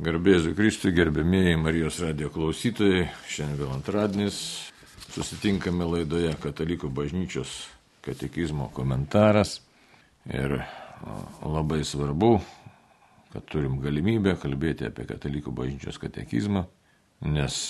Garbėsiu Kristui, gerbėmėjai Marijos radio klausytojai. Šiandien vėl antradienis. Susitinkame laidoje Katalikų bažnyčios katekizmo komentaras. Ir labai svarbu, kad turim galimybę kalbėti apie Katalikų bažnyčios katekizmą, nes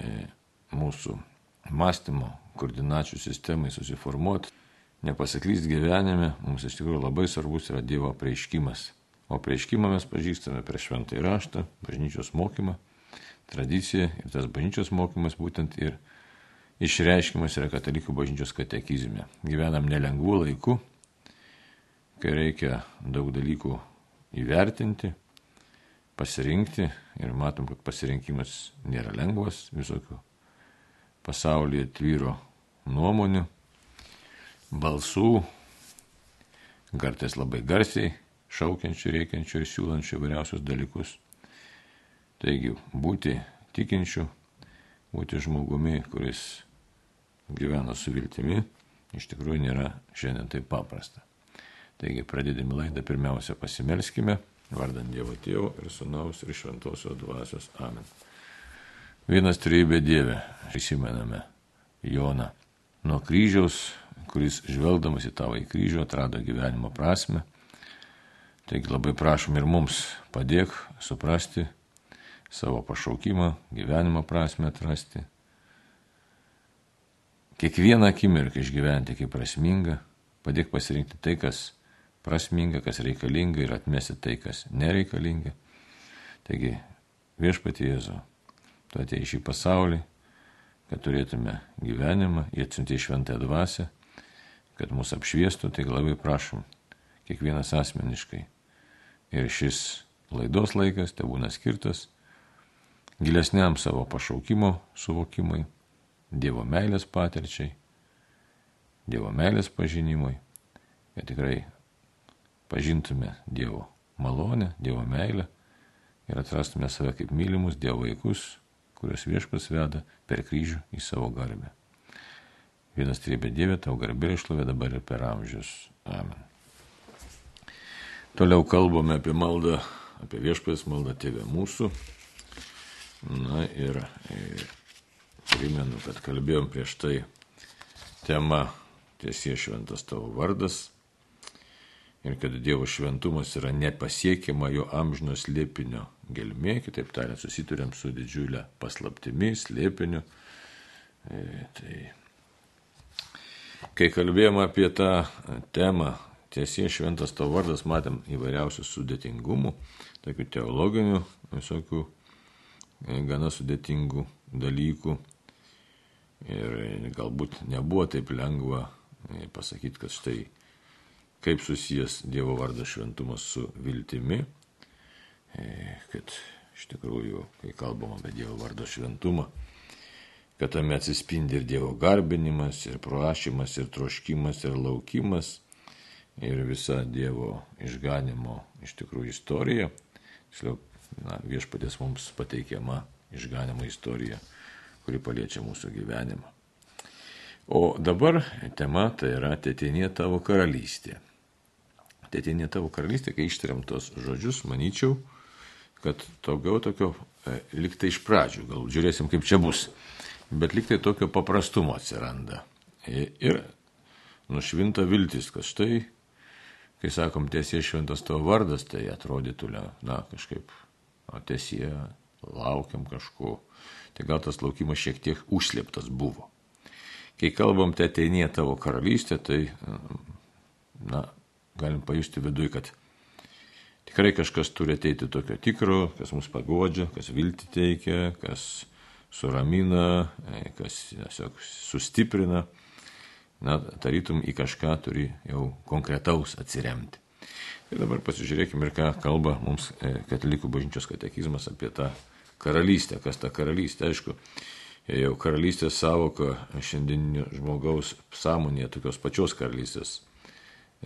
e, mūsų mąstymo koordinačių sistemai susiformuoti, nepasaklyst gyvenime, mums iš tikrųjų labai svarbus yra Dievo prieiškimas O prieškimą mes pažįstame per šventą įraštą, bažnyčios mokymą, tradiciją ir tas bažnyčios mokymas būtent ir išreiškimas yra katalikų bažnyčios katekizme. Gyvenam nelengvų laikų, kai reikia daug dalykų įvertinti, pasirinkti ir matom, kad pasirinkimas nėra lengvas, visokių pasaulyje tvyro nuomonių, balsų, kartais labai garsiai šaukiančių, reikiančių ir siūlančių įvairiausius dalykus. Taigi, būti tikinčiu, būti žmogumi, kuris gyvena su viltimi, iš tikrųjų nėra šiandien taip paprasta. Taigi, pradėdami laidą, pirmiausia pasimelskime, vardant Dievo Tėvo ir Sūnaus ir Šventosios Dvasios. Amen. Vienas trybė Dieve, prisimename Joną nuo kryžiaus, kuris žvelgdamas į tavo į kryžių atrado gyvenimo prasme Taigi labai prašom ir mums padėk suprasti savo pašaukimą, gyvenimo prasme atrasti. Kiekvieną akimirką išgyventi kaip prasminga, padėk pasirinkti tai, kas prasminga, kas reikalinga ir atmesti tai, kas nereikalinga. Taigi, viešpatie Jėzu, tu atėjai šį pasaulį, kad turėtume gyvenimą, jie atsiuntė šventąją dvasę, kad mus apšviestų, tai labai prašom, kiekvienas asmeniškai ir šis laidos laikas te būna skirtas gilesniam savo pašaukimo suvokimui, Dievo meilės patirčiai, Dievo meilės pažinimui, kad tikrai pažintume Dievo malonę, Dievo meilę ir atrastume save kaip mylimus Dievo vaikus, kuriuos viešpas veda per kryžių į savo garbę. Vienas trybė Dieve, tau garbė išlovė dabar ir per amžius. Amen. Toliau kalbame apie maldą, apie viešpės maldą tėvę mūsų. Na ir, primenu, kad kalbėjom prieš tai tema tiesie šventas tavo vardas ir kad Dievo šventumas yra nepasiekiama jo amžino slėpinio gelmė, kitaip tariant, susiturėm su didžiulė paslaptimi, slėpiniu. E, tai, kai kalbėjom apie tą temą, tiesie šventas tavo vardas matėm įvairiausių sudėtingumų, tokių teologinių, visokių e, gana sudėtingų dalykų. Ir galbūt nebuvo taip lengva e, pasakyti, kad štai kaip susijęs Dievo vardas šventumas su viltimi, e, kad iš tikrųjų, kai kalbam apie Dievo vardo šventumą, kad tame atsispindi ir Dievo garbinimas, ir prašymas, ir troškimas, ir laukimas, ir visa Dievo išganimo iš tikrųjų istorija. Tiksliau, viešpatės mums pateikiama išganimo istorija, kuri paliečia mūsų gyvenimą. O dabar tema tai yra Tetinė tavo karalystė. Tetinė tavo karalystė, kai ištariam tos žodžius, manyčiau, kad daugiau tokio e, liktai iš pradžių, gal žiūrėsim, kaip čia bus, bet liktai tokio paprastumo atsiranda. Ir nušvinta viltis, kad štai kai sakom tiesie šventas tavo vardas, tai atrodytų, na, kažkaip, o tiesie laukiam kažko. Tai gal tas laukimas šiek tiek užslėptas buvo. Kai kalbam, te ateinė tavo karalystė, tai, na, galim pajusti viduje, kad tikrai kažkas turi ateiti tokio tikro, kas mus pagodžia, kas vilti teikia, kas suramina, kas tiesiog sustiprina na, tarytum į kažką turi jau konkretaus atsiremti. Ir dabar pasižiūrėkime ir ką kalba mums e, katalikų bažnyčios katekizmas apie tą karalystę. Kas ta karalystė, aišku, jau karalystės savoka šiandieninio žmogaus sąmonėje tokios pačios karalystės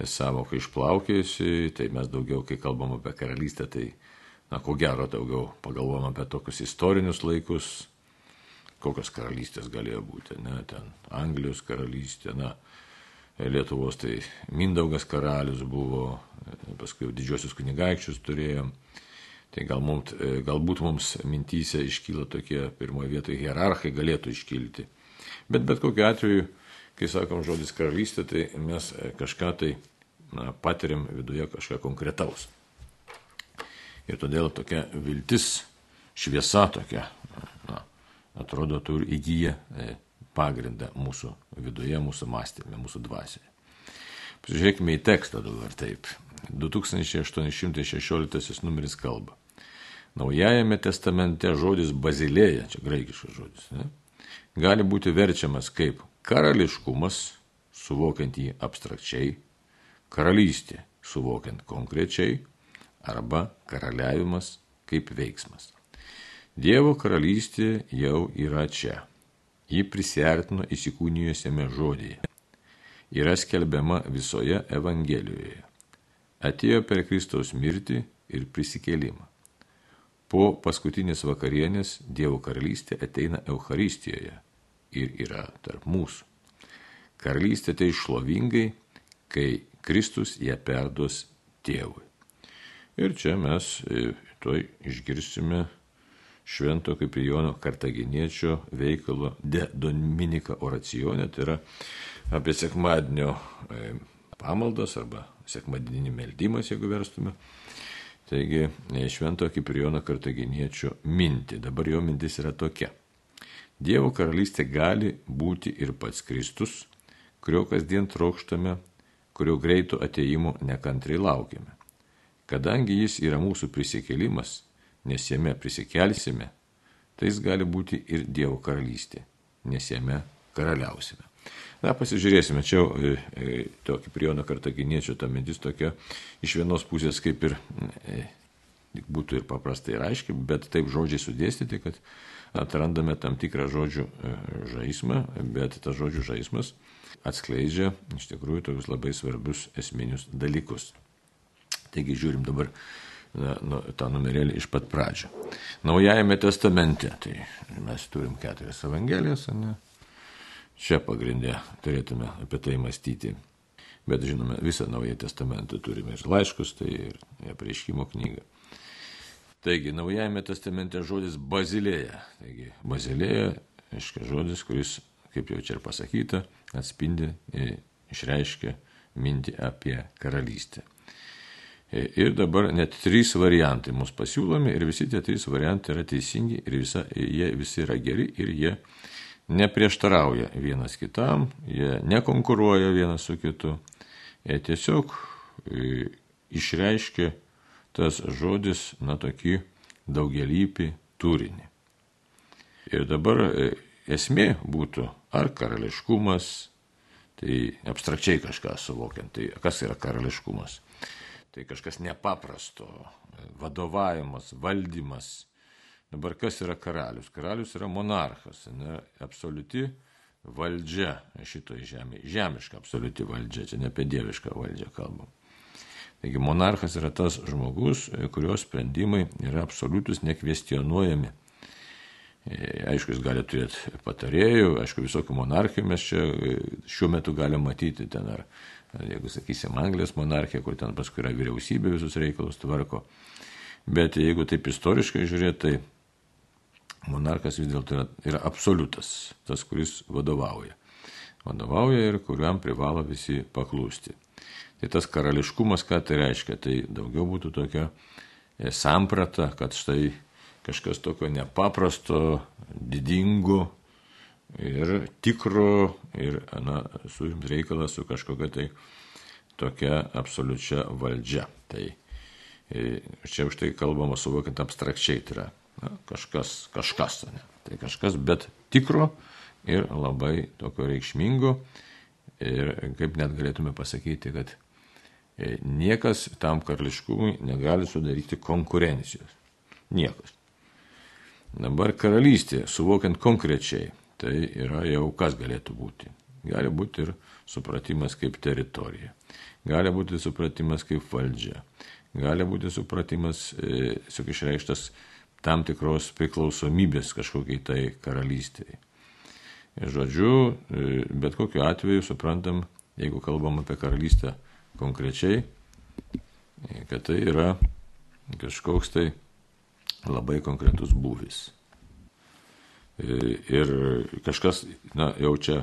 savoka išplaukėjusi, tai mes daugiau, kai kalbam apie karalystę, tai, na, ko gero daugiau pagalvom apie tokius istorinius laikus, kokios karalystės galėjo būti, ne, ten Anglijos karalystė, na, Lietuvos tai Mindaugas karalius buvo, paskui didžiosius kunigaikščius turėjom. Tai gal mums, galbūt mums mintyse iškyla tokie pirmoje vietoje hierarchai galėtų iškilti. Bet bet kokiu atveju, kai sakom žodis karalystė, tai mes kažką tai na, patiriam viduje kažką konkretaus. Ir todėl tokia viltis, šviesa tokia, na, atrodo, turi įgyja e, pagrindą mūsų viduje, mūsų mąstymė, mūsų dvasioje. Pasižiūrėkime į tekstą dabar taip. 2816 numeris kalba. Naujajame testamente žodis bazilėja, čia graikiškas žodis, ne, gali būti verčiamas kaip karališkumas, suvokiant jį abstrakčiai, karalystė, suvokiant konkrečiai, arba karaliavimas kaip veiksmas. Dievo karalystė jau yra čia. Ji prisartino įsikūnijusiame žodėje. Yra skelbiama visoje Evangelijoje. Atėjo per Kristaus mirtį ir prisikėlimą. Po paskutinės vakarienės Dievo karalystė ateina Euharistijoje ir yra tarp mūsų. Karalystė tai šlovingai, kai Kristus ją perduos tėvui. Ir čia mes e, toj išgirsime švento kaip Jono Kartaginiečio veikalo De Dominika oracionė, tai yra apie sekmadienio e, pamaldas arba sekmadieninį meldymas, jeigu verstume. Taigi, e, švento Kiprijono kartaginiečio mintį. Dabar jo mintis yra tokia. Dievo karalystė gali būti ir pats Kristus, kurio kasdien trokštame, kurio greito ateimo nekantrai laukiame. Kadangi jis yra mūsų prisikėlimas, nes jame prisikelsime, tai jis gali būti ir Dievo karalystė, nes jame karaliausime. Na, pasižiūrėsime, čia e, e, tokį priejono kartaginiečio ta mintis tokia iš vienos pusės kaip ir e, būtų ir paprastai ir aiškiai, bet taip žodžiai sudėstyti, kad atrandame tam tikrą žodžių e, žaismą, bet tas žodžių žaismas atskleidžia iš tikrųjų tokius labai svarbius esminius dalykus. Taigi žiūrim dabar na, nu, tą numerėlį iš pat pradžio. Naujajame testamente, tai mes turim keturias evangelijas, ne? Čia pagrindė turėtume apie tai mąstyti. Bet žinome, visą Naują Testamentą turime ir laiškus, tai ir apreiškimo knygą. Taigi, Naujajame Testamente žodis bazilėja. Taigi, bazilėja, aiškiai žodis, kuris, kaip jau čia ir pasakyta, atspindi ir išreiškia mintį apie karalystę. Ir dabar net trys variantai mums pasiūlomi ir visi tie trys variantai yra teisingi ir visa, jie visi yra geri ir jie neprieštarauja vienas kitam, jie nekonkuruoja vienas su kitu, jie tiesiog e, išreiškia tas žodis, na, tokį daugelįpį turinį. Ir dabar e, esmė būtų ar karališkumas, tai abstrakčiai kažką suvokiant, tai kas yra karališkumas. Tai kažkas nepaprasto, vadovavimas, valdymas, Dabar kas yra karalius? Karalius yra monarchas, ne, absoliuti valdžia šitoje žemėje. Žemiška absoliuti valdžia, čia ne apie dievišką valdžią kalbam. Taigi monarchas yra tas žmogus, kurios sprendimai yra absoliutus, nekvestionuojami. Aišku, jis gali turėti patarėjų, aišku, visokių monarchijų mes čia e, šiuo metu galime matyti ten, ar, jeigu sakysim, Anglijos monarchija, kur ten paskui yra vyriausybė visus reikalus tvarko. Bet jeigu taip istoriškai žiūrėti, tai monarkas vis dėlto yra, yra absoliutas, tas, kuris vadovauja. Vadovauja ir kuriam privalo visi paklūsti. Tai tas karališkumas, ką tai reiškia, tai daugiau būtų tokia e, samprata, kad štai kažkas tokio nepaprasto, didingo ir tikro ir na, su jums reikalas su kažkokia tai tokia absoliučia valdžia. Tai e, čia už tai kalbama suvokiant abstrakčiai, tai yra na, kažkas, kažkas, ne. tai kažkas, bet tikro ir labai tokio reikšmingo ir kaip net galėtume pasakyti, kad e, niekas tam karališkumui negali sudaryti konkurencijos. Niekas. Dabar karalystė, suvokiant konkrečiai, tai yra jau kas galėtų būti. Gali būti ir supratimas kaip teritorija. Gali būti supratimas kaip valdžia. Gali būti supratimas, e, išreikštas tam tikros priklausomybės kažkokiai tai karalystėje. Žodžiu, e, bet kokiu atveju suprantam, jeigu kalbam apie karalystę konkrečiai, e, kad tai yra kažkoks tai labai konkretus būvis. Ir kažkas na, jaučia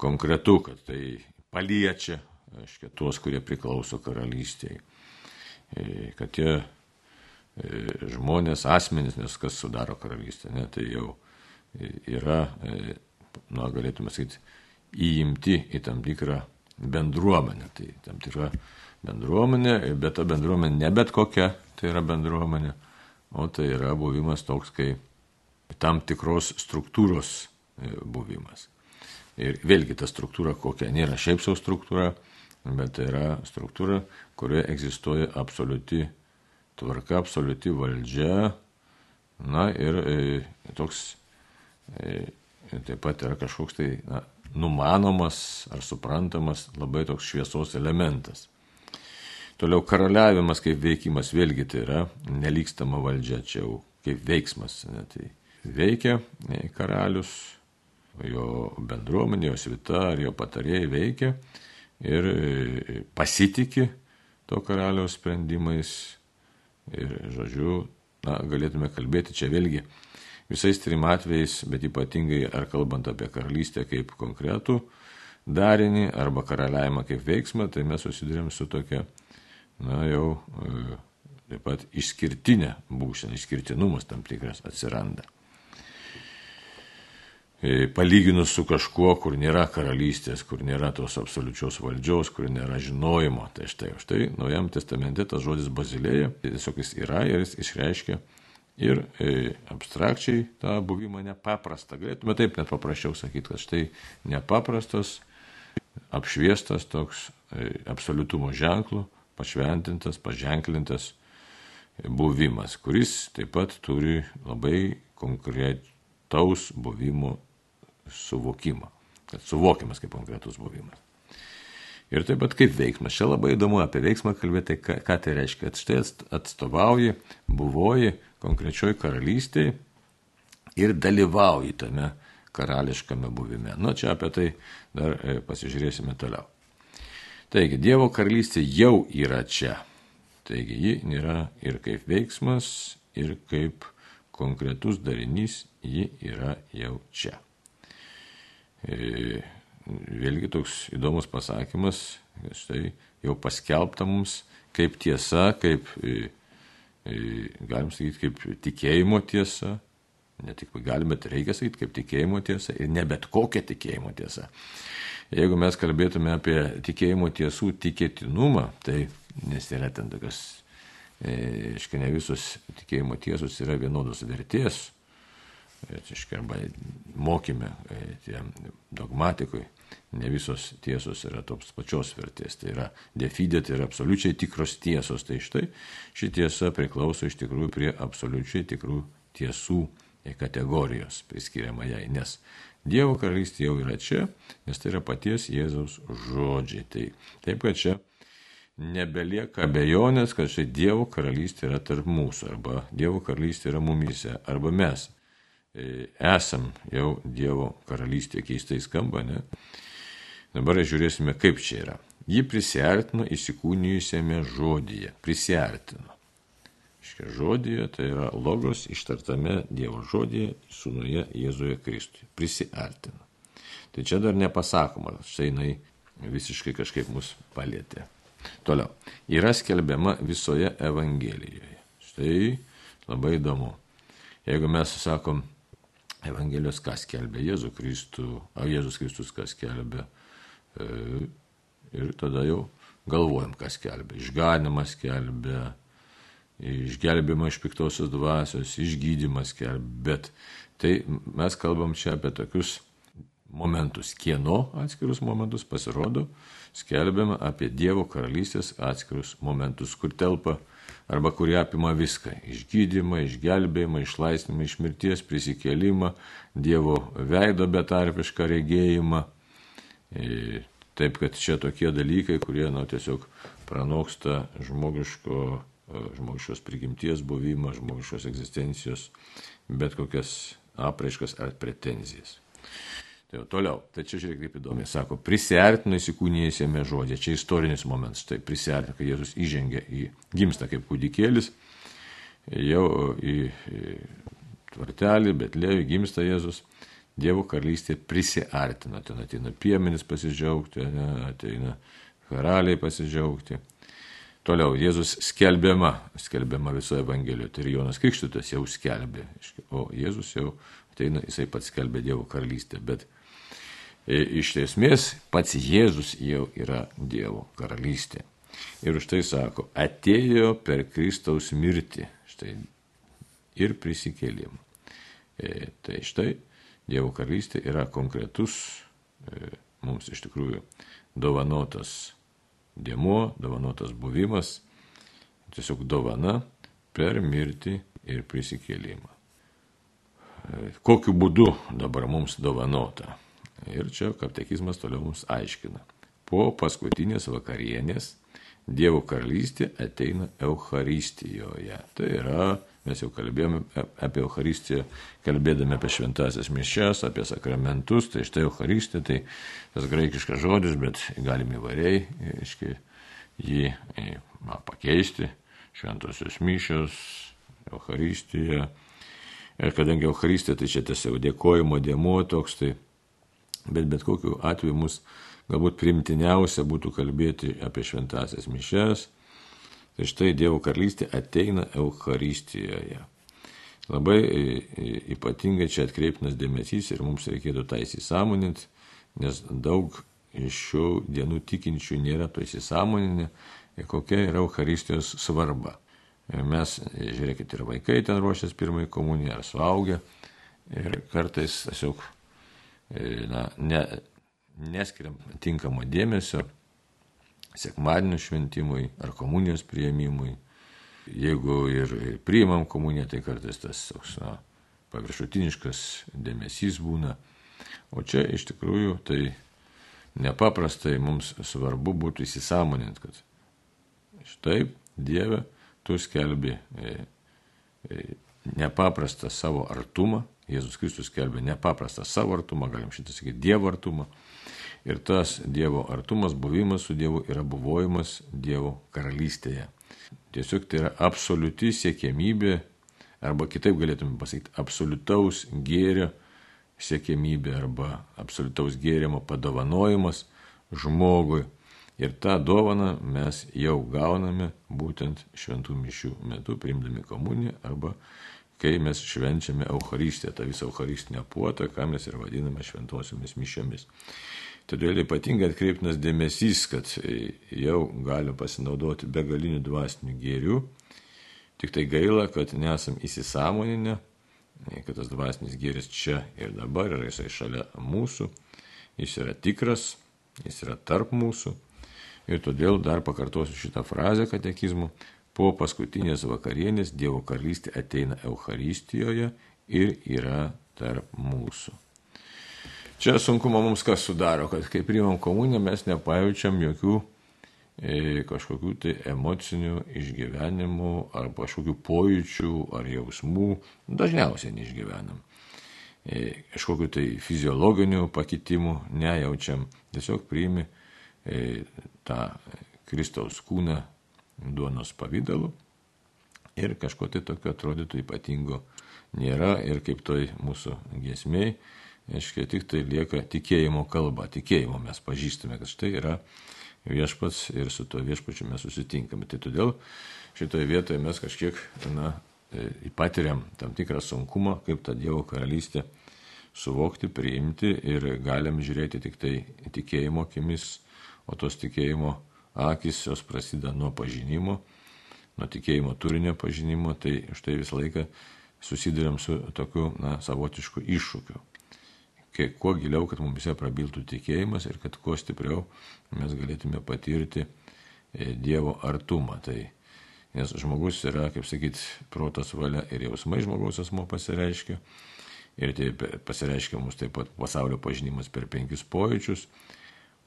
konkretu, kad tai paliečia, aiškia, tuos, kurie priklauso karalystėje. Kad tie žmonės, asmenys, nes kas sudaro karalystę, ne, tai jau yra, na, galėtume sakyti, įimti į tam tikrą bendruomenę. Tai tam tikra bendruomenė, bet ta bendruomenė ne bet kokia, tai yra bendruomenė, o tai yra buvimas toks, kai tam tikros struktūros e, buvimas. Ir vėlgi ta struktūra kokia nėra šiaip savo struktūra, bet tai yra struktūra, kurioje egzistuoja absoliuti tvarka, absoliuti valdžia. Na ir e, toks e, taip pat yra kažkoks tai na, numanomas ar suprantamas labai toks šviesos elementas. Toliau karaliavimas kaip veikimas vėlgi tai yra nelykstama valdžia, čia jau kaip veiksmas. Ne, tai veikia ne, karalius, jo bendruomenė, jo svita ar jo patarėjai veikia ir e, pasitikė to karaliaus sprendimais. Ir, žodžiu, na, galėtume kalbėti čia vėlgi visais trim atvejais, bet ypatingai ar kalbant apie karalystę kaip konkretų darinį arba karaliavimą kaip veiksmą, tai mes susidurėm su tokia, na jau e, taip pat išskirtinė būsena, išskirtinumas tam tikras atsiranda. E, palyginus su kažkuo, kur nėra karalystės, kur nėra tos absoliučios valdžios, kur nėra žinojimo, tai štai, štai Naujam testamente tas žodis bazilėja, tiesiog jis yra ir jis išreiškia ir e, abstrakčiai tą buvimą nepaprastą. Galėtume taip net paprasčiau sakyti, kad štai nepaprastas, apšviestas toks e, absoliutumo ženklų, pašventintas, paženklintas buvimas, kuris taip pat turi labai konkretaus buvimo suvokimą, kad suvokiamas kaip konkretus buvimas. Ir taip pat kaip veiksmas. Čia labai įdomu apie veiksmą kalbėti, ką, ką tai reiškia. Kad štai atstovauji, buvoji konkrečioj karalystėje ir dalyvauji tame karališkame buvime. Nu, čia apie tai dar e, pasižiūrėsime toliau. Taigi, Dievo karalystė jau yra čia. Taigi, ji nėra ir kaip veiksmas, ir kaip konkretus darinys, ji yra jau čia. E, vėlgi toks įdomus pasakymas, štai jau paskelbta mums kaip tiesa, kaip e, galim sakyti, kaip tikėjimo tiesa, ne tik galim, bet reikia sakyti, kaip tikėjimo tiesa ir ne bet kokia tikėjimo tiesa. Jeigu mes kalbėtume apie tikėjimo tiesų tikėtinumą, tai nes yra ten tokios, e, iškai ne visos tikėjimo tiesos yra vienodos vertės, reiškia, arba mokyme, e, dogmatikui, ne visos tiesos yra tos pačios vertės. Tai yra defidė, tai yra absoliučiai tikros tiesos. Tai štai ši tiesa priklauso iš tikrųjų prie absoliučiai tikrų tiesų kategorijos priskiriama jai, nes Dievo karalystė jau yra čia, nes tai yra paties Jėzaus žodžiai. Tai taip, kad čia nebelieka abejonės, kad štai Dievo karalystė yra tarp mūsų, arba Dievo karalystė yra mumise, arba mes E, esam jau Dievo karalystė keistai skamba, ne? Dabar žiūrėsime, kaip čia yra. Ji prisartino įsikūnijusiame žodyje. Prisartino. Iškia žodyje, tai yra logos ištartame Dievo žodyje, sūnuje Jėzuje Kristuje. Prisartino. Tai čia dar nepasakoma, štai jinai visiškai kažkaip mus palėtė. Toliau. Yra skelbiama visoje Evangelijoje. Štai labai įdomu. Jeigu mes sakom, Evangelijos ką skelbia Jėzus Kristų, ar Jėzus Kristus ką skelbia. E, ir tada jau galvojam, kas skelbia. Išganimą skelbia, išgelbimą iš piktosios dvasios, išgydymą skelbia. Bet tai mes kalbam čia apie tokius momentus, kieno atskirus momentus pasirodo, skelbiama apie Dievo karalystės atskirus momentus, kur telpa arba kurie apima viską - išgydymą, išgelbėjimą, išlaisvimą iš mirties, prisikėlimą, Dievo veido betarpišką regėjimą. E, taip, kad čia tokie dalykai, kurie na, tiesiog pranoksta žmogiško, žmogiškos prigimties buvimą, žmogiškos egzistencijos, bet kokias apraiškas ar pretenzijas. Tai jau toliau, tai čia žiūrėk kaip įdomi, sako, prisartino įsikūnijęsiame žodžiame, čia istorinis momentas, tai prisartino, kai Jėzus įžengia į gimstą kaip kūdikėlis, jau į tvartelį, bet lėjų gimsta Jėzus, Dievo karalystė prisiartina. Ten ateina piemenis pasidžiaugti, ne, ateina karaliai pasidžiaugti. Toliau Jėzus skelbiama, skelbiama visoje Evangelijoje. Tai ir Jonas Krikštutas jau skelbė, o Jėzus jau ateina, jisai pats skelbė Dievo karalystę. Bet e, iš esmės pats Jėzus jau yra Dievo karalystė. Ir už tai sako, atėjo per Kristaus mirtį. Štai ir prisikėlimą. E, tai štai Dievo karalystė yra konkretus e, mums iš tikrųjų dovanotas dėmuo, dovanotas buvimas, tiesiog dovana per mirtį ir prisikėlimą. Kokiu būdu dabar mums dovanota? Ir čia katekizmas toliau mums aiškina. Po paskutinės vakarienės Dievo karalystė ateina Euharistijoje. Tai yra Mes jau kalbėjome apie Euharistiją, kalbėdami apie šventasias mišes, apie sakramentus, tai štai Euharistija, tai tas graikiškas žodis, bet galim įvairiai, aiškiai, jį na, pakeisti, šventosios mišios, Euharistija. Ir kadangi Euharistija, tai čia tiesiog dėkojimo dėmuo toks, tai bet bet kokiu atveju mus galbūt primtiniausia būtų kalbėti apie šventasias mišes Tai štai Dievo karalystė ateina Euharistijoje. Labai e, e, ypatingai čia atkreiptinas dėmesys ir mums reikėtų tą įsisamoninti, nes daug iš šių dienų tikinčių nėra to įsisamoninę, kokia yra Euharistijos svarba. Ir mes, žiūrėkit, ir vaikai ten ruošęs pirmąjį komuniją, ar suaugę, ir kartais tiesiog e, na, ne, neskiriam tinkamo dėmesio sekmadienio šventimui ar komunijos prieimimui. Jeigu ir, ir priimam komuniją, tai kartais tas toks na, paviršutiniškas dėmesys būna. O čia iš tikrųjų tai nepaprastai mums svarbu būtų įsisamonint, kad štai Dieve, tu skelbi e, e, nepaprastą savo artumą, Jėzus Kristus skelbia nepaprastą savo artumą, galim šitą sakyti, Dievo artumą. Ir tas Dievo artumas, buvimas su Dievu yra buvojimas Dievo karalystėje. Tiesiog tai yra absoliuti siekėmybė, arba kitaip galėtume pasakyti, absoliutaus gėrio siekėmybė arba absoliutaus gėrimo padovanojimas žmogui. Ir tą dovaną mes jau gauname būtent šventų mišių metu, priimdami komuniją arba kai mes švenčiame Eucharistiją, tą visą Eucharistinę puotą, ką mes ir vadiname šventosiomis mišiomis. Todėl ypatingai atkreiptinas dėmesys, kad jau galiu pasinaudoti begalinių dvasinių gėrių, tik tai gaila, kad nesam įsisamoninę, kad tas dvasinis gėris čia ir dabar yra jisai šalia mūsų, jis yra tikras, jis yra tarp mūsų. Ir todėl dar pakartosiu šitą frazę katekizmų. Po paskutinės vakarienės Dievo karalystė ateina Euharistijoje ir yra tarp mūsų. Čia sunkumo mums kas sudaro, kad kai priimam komuniją mes nepajaučiam jokių e, kažkokių tai emocinių išgyvenimų ar kažkokių pojūčių ar jausmų, dažniausiai neišgyvenam. E, kažkokių tai fiziologinių pakitimų nejaučiam, tiesiog priimi e, tą Kristaus kūną duonos pavydalu ir kažko tai tokio atrodytų ypatingo nėra ir kaip toj mūsų giesmiai Aiškiai, tik tai lieka tikėjimo kalba. Tikėjimo mes pažįstame, kad štai yra viešpats ir su tuo viešpačiu mes susitinkame. Tai todėl šitoje vietoje mes kažkiek na, e, patiriam tam tikrą sunkumą, kaip tą Dievo karalystę suvokti, priimti ir galim žiūrėti tik tai tikėjimo akimis, o tos tikėjimo akis jos prasideda nuo pažinimo, nuo tikėjimo turinio pažinimo, tai štai visą laiką susidurėm su tokiu na, savotišku iššūkiu kiek, kuo giliau, kad mumise prabiltų tikėjimas ir kad kuo stipriau mes galėtume patirti e, Dievo artumą. Tai, nes žmogus yra, kaip sakyt, protas valia ir jausmai žmogaus asmo pasireiškia. Ir tai pasireiškia mums taip pat pasaulio pažinimas per penkis pojūčius.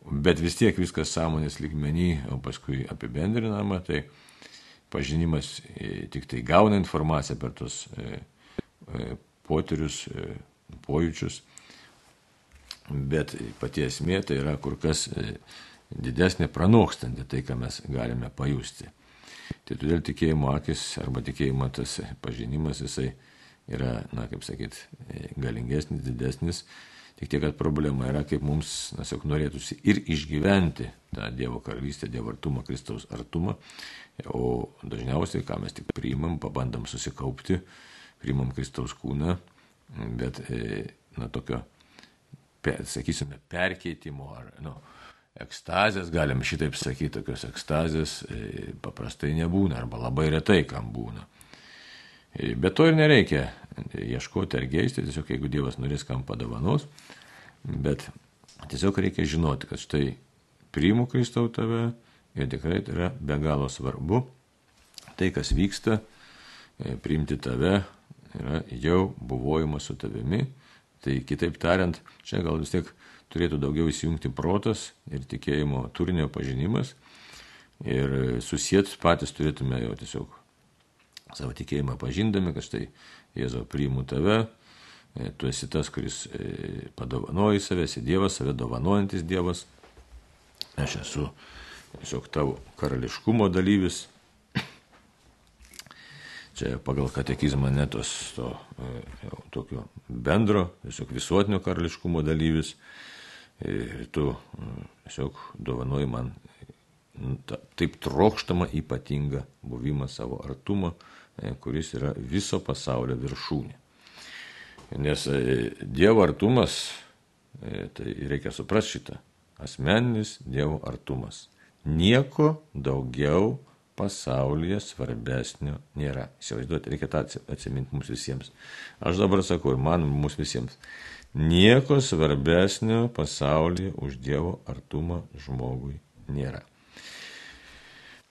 Bet vis tiek viskas sąmonės lygmenį, o paskui apibendrinama, tai pažinimas e, tik tai gauna informaciją per tos e, potyrius, pojūčius bet pati esmė tai yra kur kas e, didesnė pranokstanti tai, ką mes galime pajusti. Tai todėl tikėjimo akis arba tikėjimo tas pažinimas jisai yra, na kaip sakyt, galingesnis, didesnis. Tik tiek, kad problema yra, kaip mums, na, tiesiog norėtųsi ir išgyventi tą Dievo karalystę, Dievo artumą, Kristaus artumą, o dažniausiai, ką mes tik priimam, pabandam susikaupti, priimam Kristaus kūną, bet, na, tokio, sakysime, perkeitimo ar, nu, ekstazės, galim šitaip sakyti, tokios ekstazės e, paprastai nebūna arba labai retai kam būna. E, bet to ir nereikia ieškoti ar geisti, tiesiog jeigu Dievas norės kam padovanos, bet tiesiog reikia žinoti, kad štai priimu Kristau tave ir tikrai tai yra be galo svarbu. Tai, kas vyksta, e, priimti tave yra jau buvojimas su tavimi. Tai kitaip tariant, čia gal vis tiek turėtų daugiau įsijungti protas ir tikėjimo turinio pažinimas. Ir susijęs patys turėtume jau tiesiog savo tikėjimą pažindami, kad štai Jėzau priimu tave, e, tu esi tas, kuris e, padovanoji save, esi Dievas, save dovanojantis Dievas. Aš esu tiesiog tavo karališkumo dalyvis. Čia pagal katekizmą netos to e, jau, tokio bendro, tiesiog visuotinio karališkumo dalyvis ir tu mm, tiesiog dovanoji man ta, taip trokštama ypatinga buvimą savo artumo, e, kuris yra viso pasaulio viršūnė. Nes e, Dievo artumas, e, tai reikia suprasti šitą, asmeninis Dievo artumas. Nieko daugiau pasaulyje svarbesnio nėra. Įsivaizduoti, reikia tą atsiminti mums visiems. Aš dabar sakau ir man mums visiems. Nieko svarbesnio pasaulyje už Dievo artumą žmogui nėra.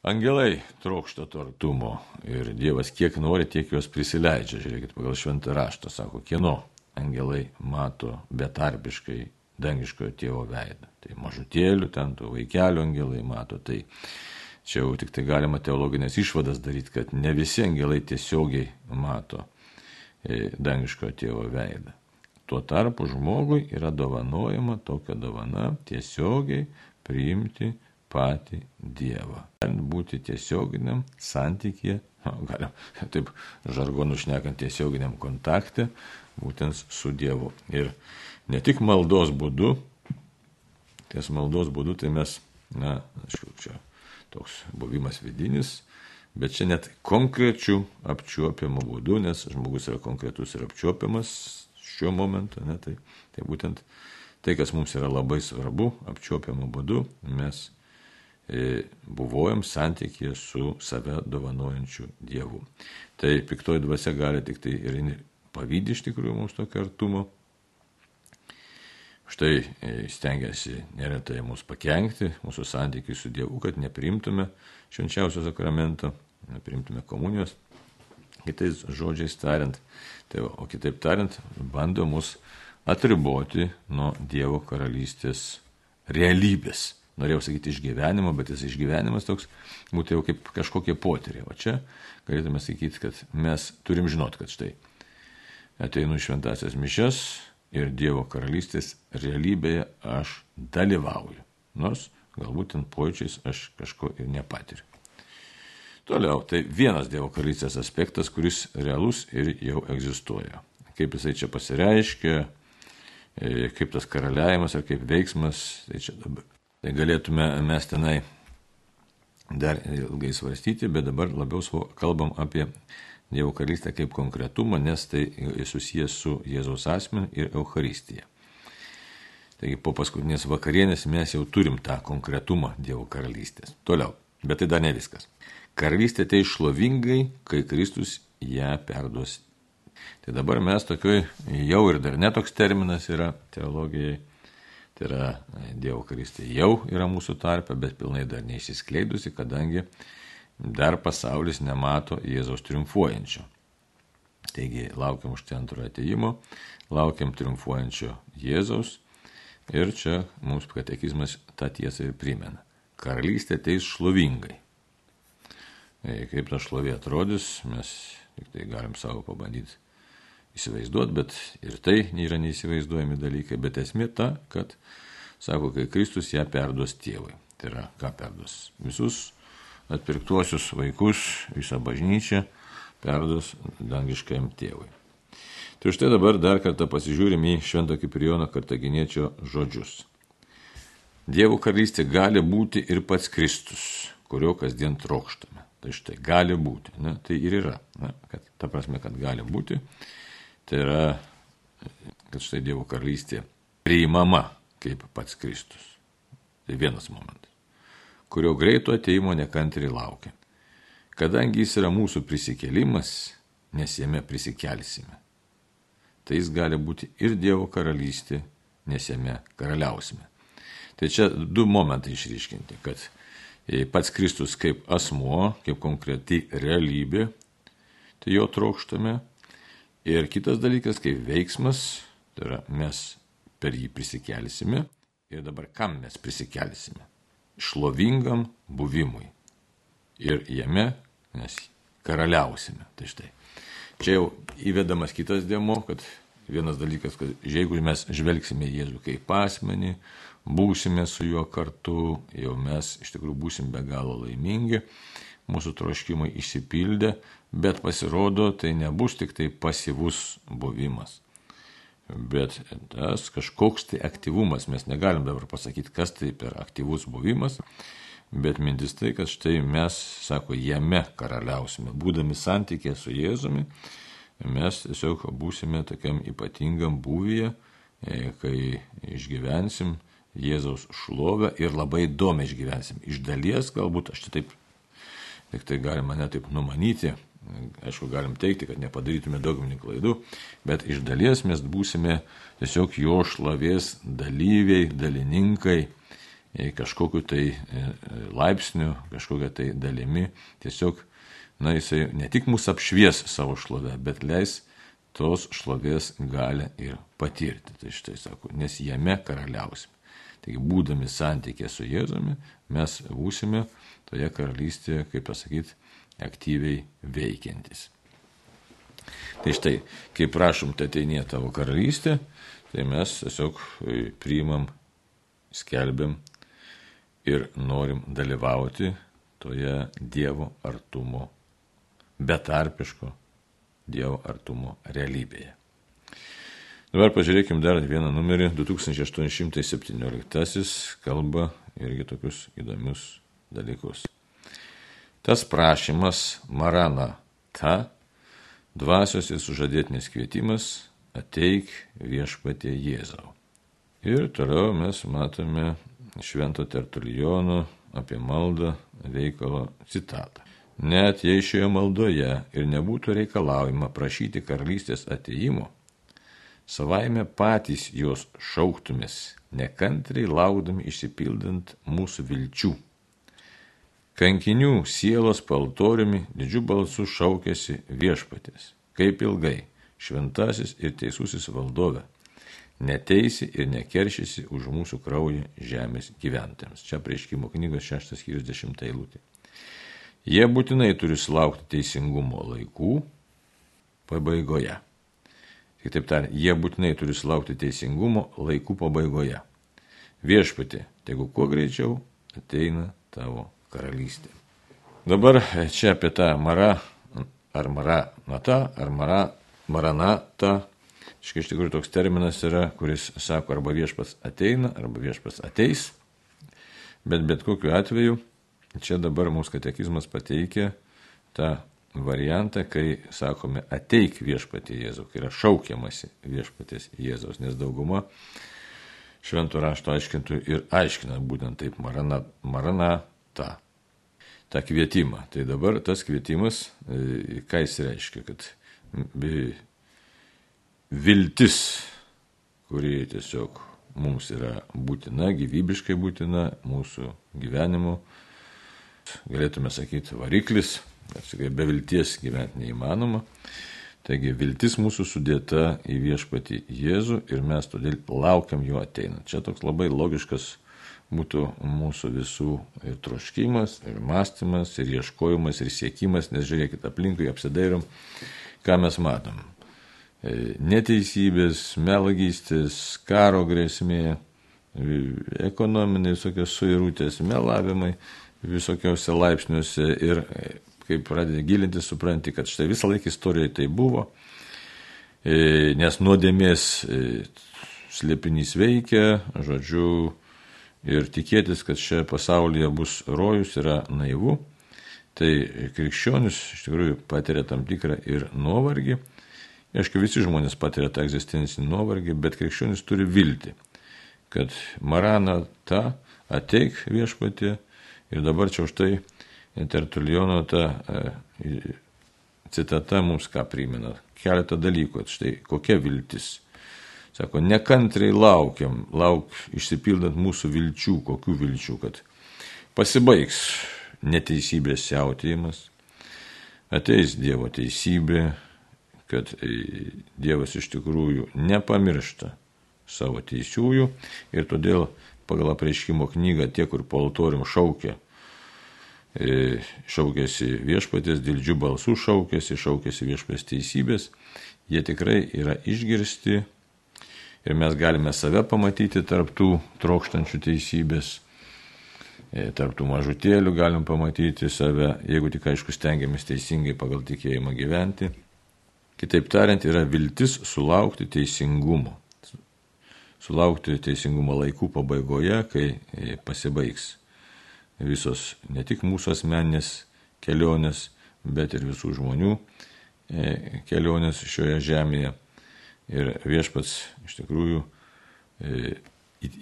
Angelai trokšta to artumo ir Dievas kiek nori, tiek juos prisileidžia. Žiūrėkit, pagal šventą raštą sako, kieno angelai mato betarpiškai dangiškojo tėvo veidą. Tai mažutėlių, ten tų vaikelių angelai mato. Tai čia jau tik tai galima teologinės išvadas daryti, kad ne visi angelai tiesiogiai mato e, dangiškojo tėvo veidą. Tuo tarpu žmogui yra dovanojama tokia dovana tiesiogiai priimti patį Dievą. Būti tiesioginiam santykėje, galim taip žargonų šnekant tiesioginiam kontakte, būtent su Dievu. Ir ne tik maldos būdu, ties maldos būdu tai mes, na, aš jau čia toks buvimas vidinis, bet čia net konkrečių apčiuopiamų būdų, nes žmogus yra konkretus ir apčiuopiamas, šiuo momentu, ne, tai, tai būtent tai, kas mums yra labai svarbu, apčiuopiamų būdų, mes e, buvojam santykėje su save dovanojančiu Dievu. Tai piktoji dvasia gali tik tai ir pavydį iš tikrųjų mums tokio artumo. Štai e, stengiasi neretai mus pakengti, mūsų santykiai su Dievu, kad neprimtume švenčiausio sakramento, neprimtume komunijos. Kitais žodžiais tariant, Tai o kitaip tariant, bando mus atriboti nuo Dievo karalystės realybės. Norėjau sakyti išgyvenimo, bet tas išgyvenimas toks būtų jau kaip kažkokie potyriai. O čia galėtume sakyti, kad mes turim žinoti, kad štai ateinu šventasias mišes ir Dievo karalystės realybėje aš dalyvauju. Nors galbūt ten pojūčiais aš kažko ir nepatiriu. Toliau, tai vienas Dievo karalystės aspektas, kuris realus ir jau egzistuoja. Kaip jisai čia pasireiškia, e, kaip tas karaliavimas ar kaip veiksmas, tai čia dabar. Tai galėtume mes tenai dar ilgai svarstyti, bet dabar labiau kalbam apie Dievo karalystę kaip konkretumą, nes tai susijęs su Jėzaus asmeniu ir Euharistija. Taigi po paskutinės vakarienės mes jau turim tą konkretumą Dievo karalystės. Toliau, bet tai dar ne viskas. Karalystė tai šlovingai, kai Kristus ją perduos. Tai dabar mes tokioj, jau ir dar netoks terminas yra teologijai, tai yra Dievo karalystė jau yra mūsų tarpe, bet pilnai dar neišsiskleidusi, kadangi dar pasaulis nemato Jėzaus triumfuojančio. Taigi laukiam už tai antrojo ateimo, laukiam triumfuojančio Jėzaus ir čia mums katekizmas tą tiesą ir primena. Karalystė ateis šlovingai. E, kaip ta šlovė atrodys, mes tik tai galim savo pabandyti įsivaizduoti, bet ir tai nėra neįsivaizduojami dalykai, bet esmė ta, kad, sako, kai Kristus ją perduos tėvui. Tai yra, ką perduos? Visus atpirktuosius vaikus, visą bažnyčią perduos dangiškajam tėvui. Tai štai dabar dar kartą pasižiūrim į Švento Kiprijono Kartaginiečio žodžius. Dievo karalystė gali būti ir pats Kristus, kurio kasdien trokštame. Tai štai gali būti. Ne? Tai ir yra. Ne? Kad, ta prasme, kad gali būti. Tai yra, kad štai Dievo karalystė priimama kaip pats Kristus. Tai vienas momentas, kurio greito ateimo nekantriai laukia. Kadangi jis yra mūsų prisikėlimas, nes jame prisikelsime. Tai jis gali būti ir Dievo karalystė, nes jame karaliausime. Tai čia du momentai išryškinti, kad e, pats Kristus kaip asmuo, kaip konkreti realybė, tai jo trokštame. Ir kitas dalykas, kaip veiksmas, tai yra mes per jį prisikelsime. Ir dabar kam mes prisikelsime? Šlovingam buvimui. Ir jame mes karaliausime. Tai štai. Čia jau įvedamas kitas dėmo, kad vienas dalykas, kad jeigu mes žvelgsime Jėzų kaip asmenį, būsime su juo kartu, jau mes iš tikrųjų būsim be galo laimingi, mūsų troškimai išsipildė, bet pasirodo, tai nebus tik tai pasyvus buvimas. Bet tas kažkoks tai aktyvumas, mes negalim dabar pasakyti, kas tai per aktyvus buvimas, bet mintis tai, kad štai mes, sako, jame karaliausime, būdami santykė su Jėzumi, mes tiesiog būsime tokiam ypatingam būvyje, e, kai išgyvensim Jėzaus šlovę ir labai įdomiai išgyvensim. Iš dalies galbūt, aš čia taip, tik tai galima netaip numanyti, aišku, galim teikti, kad nepadarytume dauguminių klaidų, bet iš dalies mes būsime tiesiog jo šlovės dalyviai, dalininkai, e, kažkokiu tai e, laipsniu, kažkokia tai dalimi, tiesiog, na, jisai ne tik mūsų apšvies savo šlovę, bet leis tos šlovės galę ir patirti. Tai štai sako, nes jame karaliausime. Taigi, būdami santykė su Jėzumi, mes būsime toje karalystėje, kaip pasakyti, aktyviai veikiantis. Tai štai, kai prašom, tai ateinė tavo karalystė, tai mes tiesiog priimam, skelbiam ir norim dalyvauti toje Dievo artumo, betarpiško Dievo artumo realybėje. Dabar pažiūrėkime dar vieną numerį, 2817 kalba irgi tokius įdomius dalykus. Tas prašymas Marana ta, dvasios ir sužadėtinės kvietimas ateik viešpatie Jėzau. Ir toliau mes matome Švento Tertulijono apie maldą veikalo citatą. Net jei šioje maldoje ir nebūtų reikalaujama prašyti karalystės ateimo, savaime patys jos šauktumės, nekantriai laukdami išsipildant mūsų vilčių. Kankinių sielos paltoriumi didžiu balsu šaukėsi viešpatės. Kaip ilgai, šventasis ir teisusis valdove, neteisi ir nekeršysi už mūsų kraują žemės gyventojams. Čia prieškimo knygos 6.10 eilutė. Jie būtinai turi sulaukti teisingumo laikų pabaigoje. Kitaip tariant, jie būtinai turi sulaukti teisingumo laikų pabaigoje. Viešpati, tegu kuo greičiau ateina tavo karalystė. Dabar čia apie tą marą, ar maranata, ar mara, maranata. Iš tikrųjų toks terminas yra, kuris sako arba viešpas ateina, arba viešpas ateis. Bet bet kokiu atveju čia dabar mūsų katekizmas pateikia tą variantą, kai sakome ateik viešpatį Jėzų, kai yra šaukiamasi viešpatės Jėzaus, nes dauguma šventų rašto aiškintų ir aiškina būtent taip marana, marana tą, tą kvietimą. Tai dabar tas kvietimas, e, ką jis reiškia, kad viltis, kuri tiesiog mums yra būtina, gyvybiškai būtina mūsų gyvenimu, galėtume sakyti, variklis, Be vilties gyventi neįmanoma. Taigi viltis mūsų sudėta į viešpatį Jėzų ir mes todėl laukiam jo ateinant. Čia toks labai logiškas būtų mūsų visų ir troškimas, ir mąstymas, ir ieškojimas, ir siekimas, nes žiūrėkit aplinkui apsidairom, ką mes matom. E, neteisybės, melagystės, karo grėsmė, e, ekonominiai visokios suirutės, melavimai visokiausiose laipsniuose ir kai pradedi gilinti, supranti, kad štai visą laiką istorijoje tai buvo, nes nuodėmės slėpinys veikia, žodžiu, ir tikėtis, kad čia pasaulyje bus rojus yra naivu. Tai krikščionis iš tikrųjų patiria tam tikrą ir nuovargį. Aišku, visi žmonės patiria tą egzistencinį nuovargį, bet krikščionis turi vilti, kad Marana ta ateik viešpatį ir dabar čia už tai Tertuliono ta e, citata mums ką primena. Keletą dalykų. Štai kokia viltis Sako, nekantriai laukiam, lauk išsipildant mūsų vilčių, kokių vilčių, kad pasibaigs neteisybės siautėjimas, ateis Dievo teisybė, kad e, Dievas iš tikrųjų nepamiršta savo teisiųjų ir todėl pagal apreiškimo knygą tie, kur po altorium šaukia, e, šaukėsi viešpatės, dildžių balsų šaukėsi, šaukėsi viešpatės teisybės, jie tikrai yra išgirsti ir mes galime save pamatyti tarptų trokštančių teisybės, e, tarptų mažutėlių galim pamatyti save, jeigu tik aišku stengiamės teisingai pagal tikėjimą gyventi. Kitaip tariant, yra viltis sulaukti teisingumo. Sulaukti teisingumo laikų pabaigoje, kai e, pasibaigs visos ne tik mūsų asmenės kelionės, bet ir visų žmonių e, kelionės šioje žemėje ir viešpats iš tikrųjų e,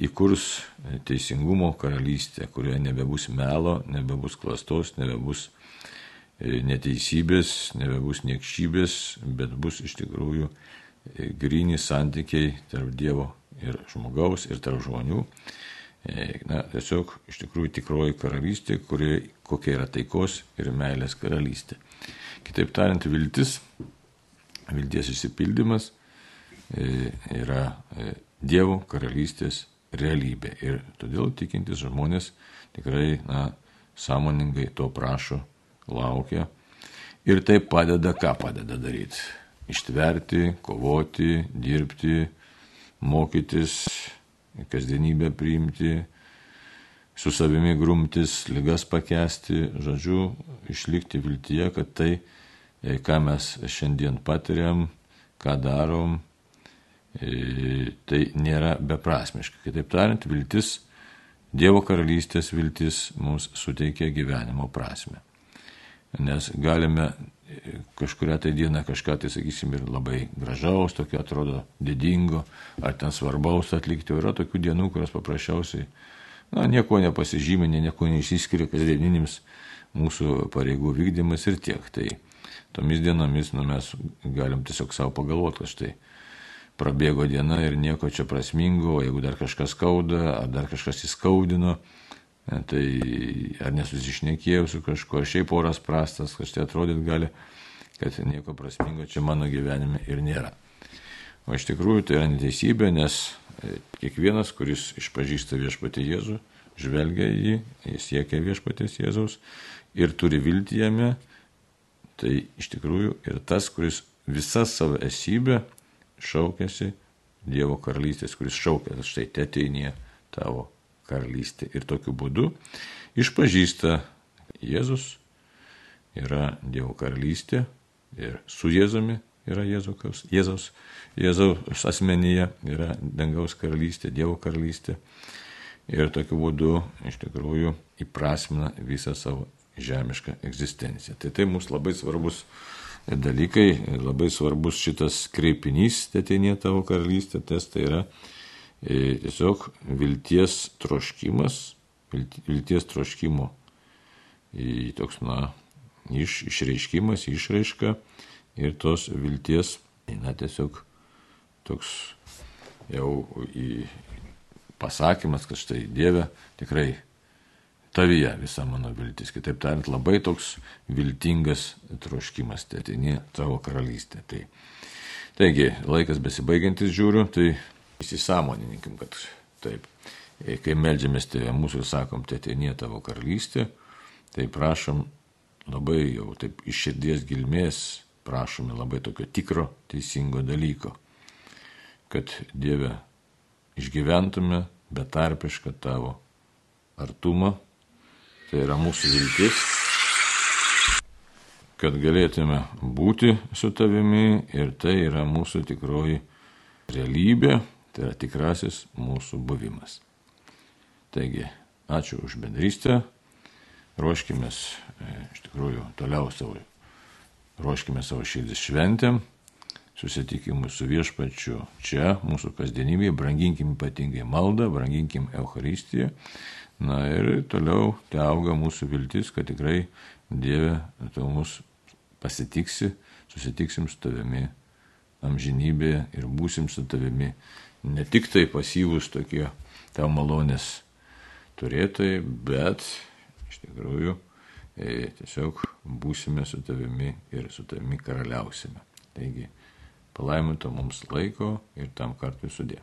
įkurs teisingumo karalystę, kurioje nebebus melo, nebebus klastos, nebebus e, neteisybės, nebebus niekšybės, bet bus iš tikrųjų e, grini santykiai tarp Dievo ir žmogaus ir tarp žmonių. Na, tiesiog iš tikrųjų tikroji karalystė, kuri, kokia yra taikos ir meilės karalystė. Kitaip tariant, viltis, vilties išsipildymas E, yra e, Dievo karalystės realybė. Ir todėl tikintis žmonės tikrai na, sąmoningai to prašo, laukia. Ir tai padeda, ką padeda daryti. Ištverti, kovoti, dirbti, mokytis, kasdienybę priimti, su savimi grumtis, lygas pakesti, žodžiu, išlikti viltyje, kad tai, e, ką mes šiandien patiriam, ką darom, E, tai nėra beprasmiška. Kitaip tariant, viltis, Dievo karalystės viltis mums suteikia gyvenimo prasme. Nes galime e, kažkuria tai diena kažką, tai sakysim, ir labai gražaus, tokio atrodo didingo, ar ten svarbaus atlikti. O yra tokių dienų, kurios paprasčiausiai, na, nieko nepasižymė, nieko neišsiskiria kasdieninis mūsų pareigų vykdymas ir tiek. Tai tomis dienomis, nu, mes galim tiesiog savo pagalvoti, kad štai prabėgo diena ir nieko čia prasmingo, o jeigu dar kažkas skauda, ar dar kažkas įskaudino, e, tai ar nesusišnekėjau su kažkuo, šiaip oras prastas, kažtai atrodyt gali, kad nieko prasmingo čia mano gyvenime ir nėra. O iš tikrųjų tai yra neteisybė, nes e, kiekvienas, kuris išpažįsta viešpatį Jėzų, žvelgia į jį, jis siekia viešpatės Jėzaus ir turi viltį jame, tai iš tikrųjų ir tas, kuris visą savo esybę šaukėsi Dievo karalystės, kuris šaukė, štai teteinė tavo karalystė. Ir tokiu būdu išpažįsta Jėzus yra Dievo karalystė ir su Jėzumi yra Jėzaus, Jėzaus, Jėzaus asmenyje yra dangaus karalystė, Dievo karalystė. Ir tokiu būdu iš tikrųjų įprasmina visą savo žemišką egzistenciją. Tai tai mums labai svarbus dalykai. Labai svarbus šitas kreipinys, tėtinė tavo karalystė, tas tai yra e, tiesiog vilties troškimas, vilties troškimo toks, na, iš, išreiškimas, išraiška ir tos vilties, na, tiesiog toks jau į pasakymas, kad štai Dieve tikrai tavyje visa mano viltis. Kitaip tariant, labai toks viltingas troškimas, tai atini tavo karalystė. Tai, taigi, laikas besibaigiantis žiūriu, tai įsisamoninkim, kad taip, kai melžiamės tėvė mūsų ir sakom, tai atini tavo karalystė, tai prašom labai jau taip iš širdies gilmės, prašome labai tokio tikro, teisingo dalyko, kad Dieve išgyventume betarpišką tavo artumą tai yra mūsų viltis, kad galėtume būti su tavimi ir tai yra mūsų tikroji realybė, tai yra tikrasis mūsų buvimas. Taigi, ačiū už bendrystę, ruoškime iš tikrųjų toliau savo, ruoškime savo širdis šventėm susitikimui su viešpačiu čia, mūsų kasdienybėje, branginkim ypatingai maldą, branginkim Euharistiją. Na ir toliau te auga mūsų viltis, kad tikrai Dieve, tu mus pasitiksi, susitiksim su tavimi amžinybėje ir būsim su tavimi. Ne tik tai pasyvus tokie tavo malonės turėtojai, bet iš tikrųjų e, tiesiog būsime su tavimi ir su tavimi karaliausime. Taigi palaiminto mums laiko ir tam kartui sudė.